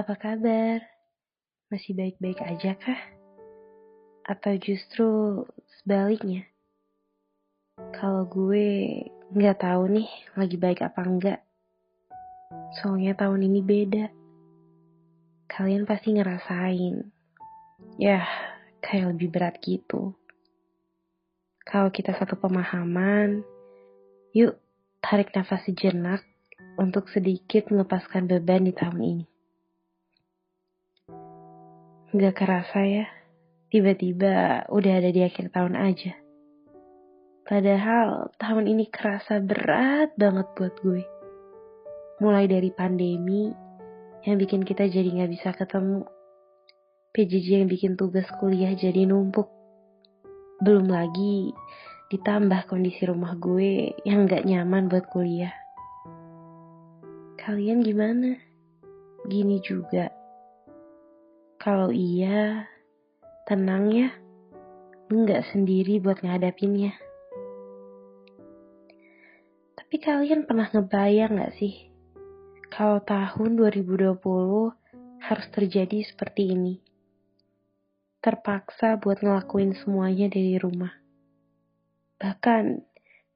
Apa kabar? Masih baik-baik aja kah? Atau justru sebaliknya? Kalau gue nggak tahu nih lagi baik apa enggak. Soalnya tahun ini beda. Kalian pasti ngerasain. Ya, kayak lebih berat gitu. Kalau kita satu pemahaman, yuk tarik nafas sejenak untuk sedikit melepaskan beban di tahun ini. Gak kerasa ya, tiba-tiba udah ada di akhir tahun aja. Padahal tahun ini kerasa berat banget buat gue. Mulai dari pandemi yang bikin kita jadi gak bisa ketemu. PJJ yang bikin tugas kuliah jadi numpuk. Belum lagi ditambah kondisi rumah gue yang gak nyaman buat kuliah. Kalian gimana? Gini juga. Kalau iya, tenang ya. Lu gak sendiri buat ngadapinnya. Tapi kalian pernah ngebayang gak sih? Kalau tahun 2020 harus terjadi seperti ini. Terpaksa buat ngelakuin semuanya dari rumah. Bahkan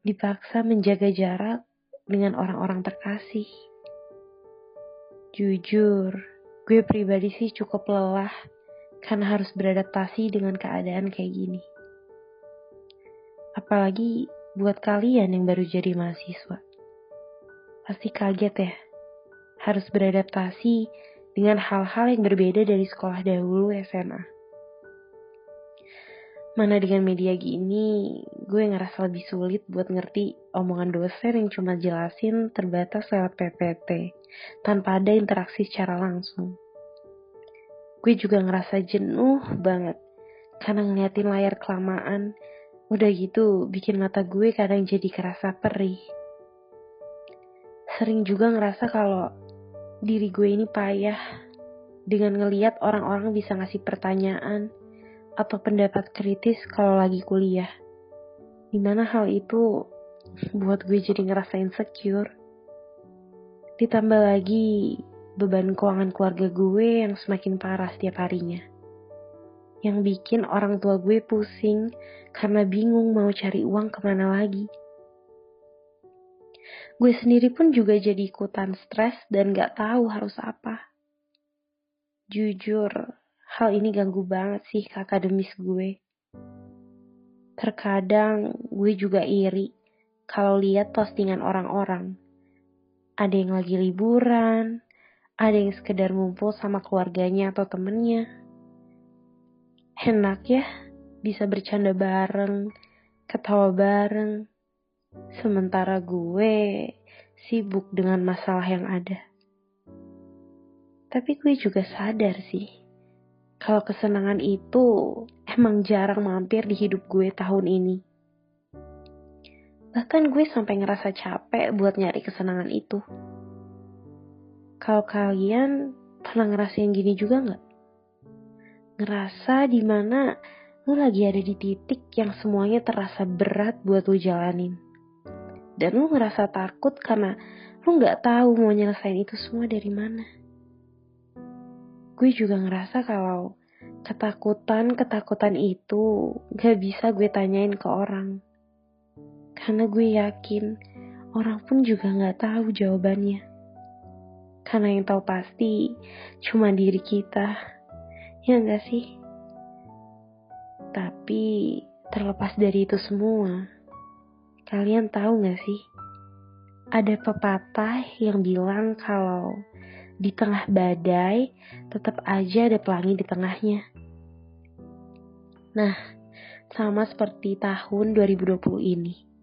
dipaksa menjaga jarak dengan orang-orang terkasih. Jujur, gue pribadi sih cukup lelah karena harus beradaptasi dengan keadaan kayak gini. Apalagi buat kalian yang baru jadi mahasiswa. Pasti kaget ya, harus beradaptasi dengan hal-hal yang berbeda dari sekolah dahulu SMA. Mana dengan media gini, gue ngerasa lebih sulit buat ngerti omongan dosen yang cuma jelasin terbatas lewat PPT, tanpa ada interaksi secara langsung. Gue juga ngerasa jenuh banget, karena ngeliatin layar kelamaan, udah gitu bikin mata gue kadang jadi kerasa perih. Sering juga ngerasa kalau diri gue ini payah, dengan ngeliat orang-orang bisa ngasih pertanyaan, atau pendapat kritis kalau lagi kuliah. Di mana hal itu buat gue jadi ngerasa insecure. Ditambah lagi beban keuangan keluarga gue yang semakin parah setiap harinya. Yang bikin orang tua gue pusing karena bingung mau cari uang ke mana lagi. Gue sendiri pun juga jadi ikutan stres dan gak tahu harus apa. Jujur, hal ini ganggu banget sih ke akademis gue. Terkadang gue juga iri kalau lihat postingan orang-orang. Ada yang lagi liburan, ada yang sekedar ngumpul sama keluarganya atau temennya. Enak ya, bisa bercanda bareng, ketawa bareng. Sementara gue sibuk dengan masalah yang ada. Tapi gue juga sadar sih, kalau kesenangan itu emang jarang mampir di hidup gue tahun ini. Bahkan gue sampai ngerasa capek buat nyari kesenangan itu. Kalau kalian pernah ngerasain gini juga nggak? Ngerasa di mana lu lagi ada di titik yang semuanya terasa berat buat lu jalanin. Dan lu ngerasa takut karena lu nggak tahu mau nyelesain itu semua dari mana gue juga ngerasa kalau ketakutan-ketakutan itu gak bisa gue tanyain ke orang. Karena gue yakin orang pun juga gak tahu jawabannya. Karena yang tahu pasti cuma diri kita. Ya gak sih? Tapi terlepas dari itu semua, kalian tahu gak sih? Ada pepatah yang bilang kalau di tengah badai, tetap aja ada pelangi di tengahnya. Nah, sama seperti tahun 2020 ini.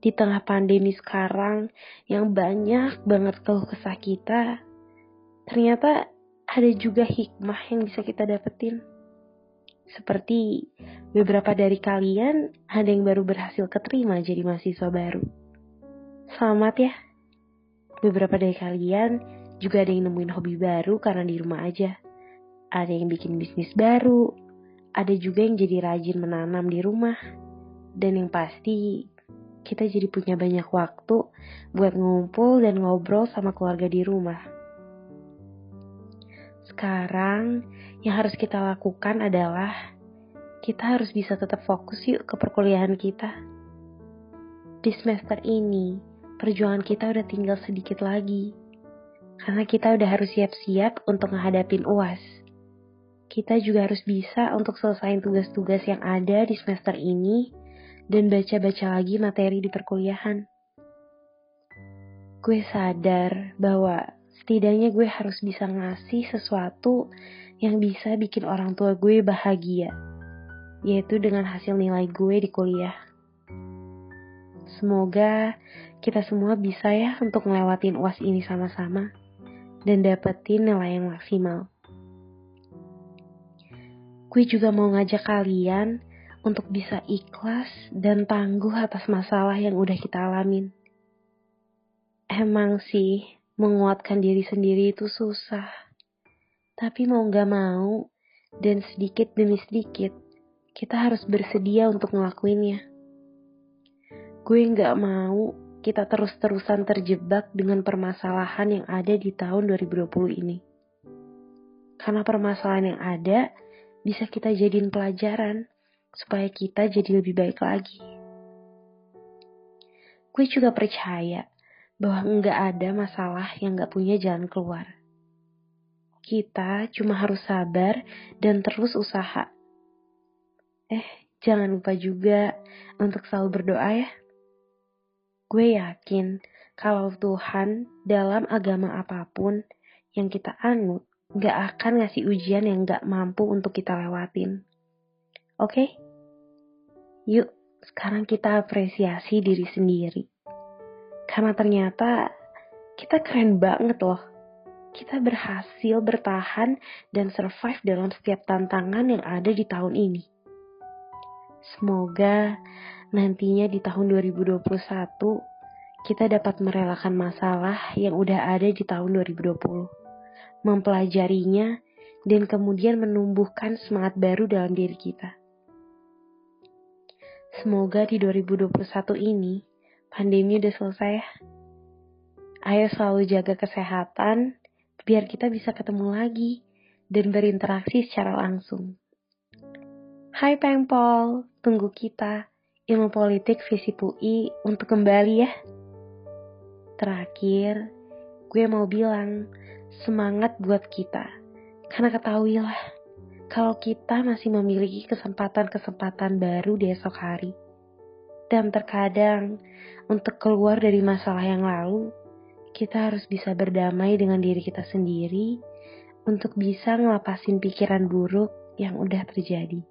Di tengah pandemi sekarang yang banyak banget keluh kesah kita, ternyata ada juga hikmah yang bisa kita dapetin. Seperti beberapa dari kalian ada yang baru berhasil keterima jadi mahasiswa baru. Selamat ya. Beberapa dari kalian juga ada yang nemuin hobi baru karena di rumah aja. Ada yang bikin bisnis baru. Ada juga yang jadi rajin menanam di rumah. Dan yang pasti, kita jadi punya banyak waktu buat ngumpul dan ngobrol sama keluarga di rumah. Sekarang yang harus kita lakukan adalah kita harus bisa tetap fokus yuk ke perkuliahan kita. Di semester ini, perjuangan kita udah tinggal sedikit lagi. Karena kita udah harus siap-siap untuk menghadapin UAS. Kita juga harus bisa untuk selesaiin tugas-tugas yang ada di semester ini dan baca-baca lagi materi di perkuliahan. Gue sadar bahwa setidaknya gue harus bisa ngasih sesuatu yang bisa bikin orang tua gue bahagia, yaitu dengan hasil nilai gue di kuliah. Semoga kita semua bisa ya untuk ngelewatin UAS ini sama-sama dan dapetin nilai yang maksimal. Gue juga mau ngajak kalian untuk bisa ikhlas dan tangguh atas masalah yang udah kita alamin. Emang sih, menguatkan diri sendiri itu susah. Tapi mau gak mau, dan sedikit demi sedikit, kita harus bersedia untuk ngelakuinnya. Gue gak mau kita terus-terusan terjebak dengan permasalahan yang ada di tahun 2020 ini. Karena permasalahan yang ada bisa kita jadiin pelajaran supaya kita jadi lebih baik lagi. Gue juga percaya bahwa nggak ada masalah yang nggak punya jalan keluar. Kita cuma harus sabar dan terus usaha. Eh, jangan lupa juga untuk selalu berdoa ya. Gue yakin kalau Tuhan dalam agama apa pun yang kita anut gak akan ngasih ujian yang gak mampu untuk kita lewatin. Oke? Okay? Yuk, sekarang kita apresiasi diri sendiri. Karena ternyata kita keren banget loh. Kita berhasil bertahan dan survive dalam setiap tantangan yang ada di tahun ini. Semoga nantinya di tahun 2021 kita dapat merelakan masalah yang udah ada di tahun 2020, mempelajarinya, dan kemudian menumbuhkan semangat baru dalam diri kita. Semoga di 2021 ini pandemi udah selesai. Ayo selalu jaga kesehatan biar kita bisa ketemu lagi dan berinteraksi secara langsung. Hai Pengpol, tunggu kita ilmu politik visi UI untuk kembali ya. Terakhir, gue mau bilang semangat buat kita. Karena ketahuilah, kalau kita masih memiliki kesempatan-kesempatan baru di esok hari. Dan terkadang, untuk keluar dari masalah yang lalu, kita harus bisa berdamai dengan diri kita sendiri untuk bisa ngelapasin pikiran buruk yang udah terjadi.